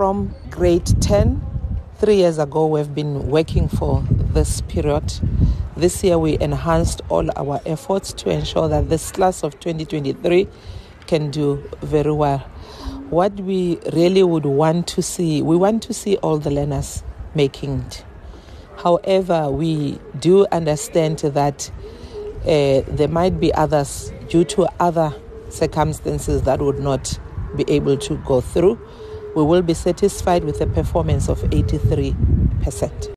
from grade 10. Three years ago, we've been working for this period. This year, we enhanced all our efforts to ensure that this class of 2023 can do very well. What we really would want to see, we want to see all the learners making it. However, we do understand that uh, there might be others due to other circumstances that would not be able to go through. We will be satisfied with a performance of 83%.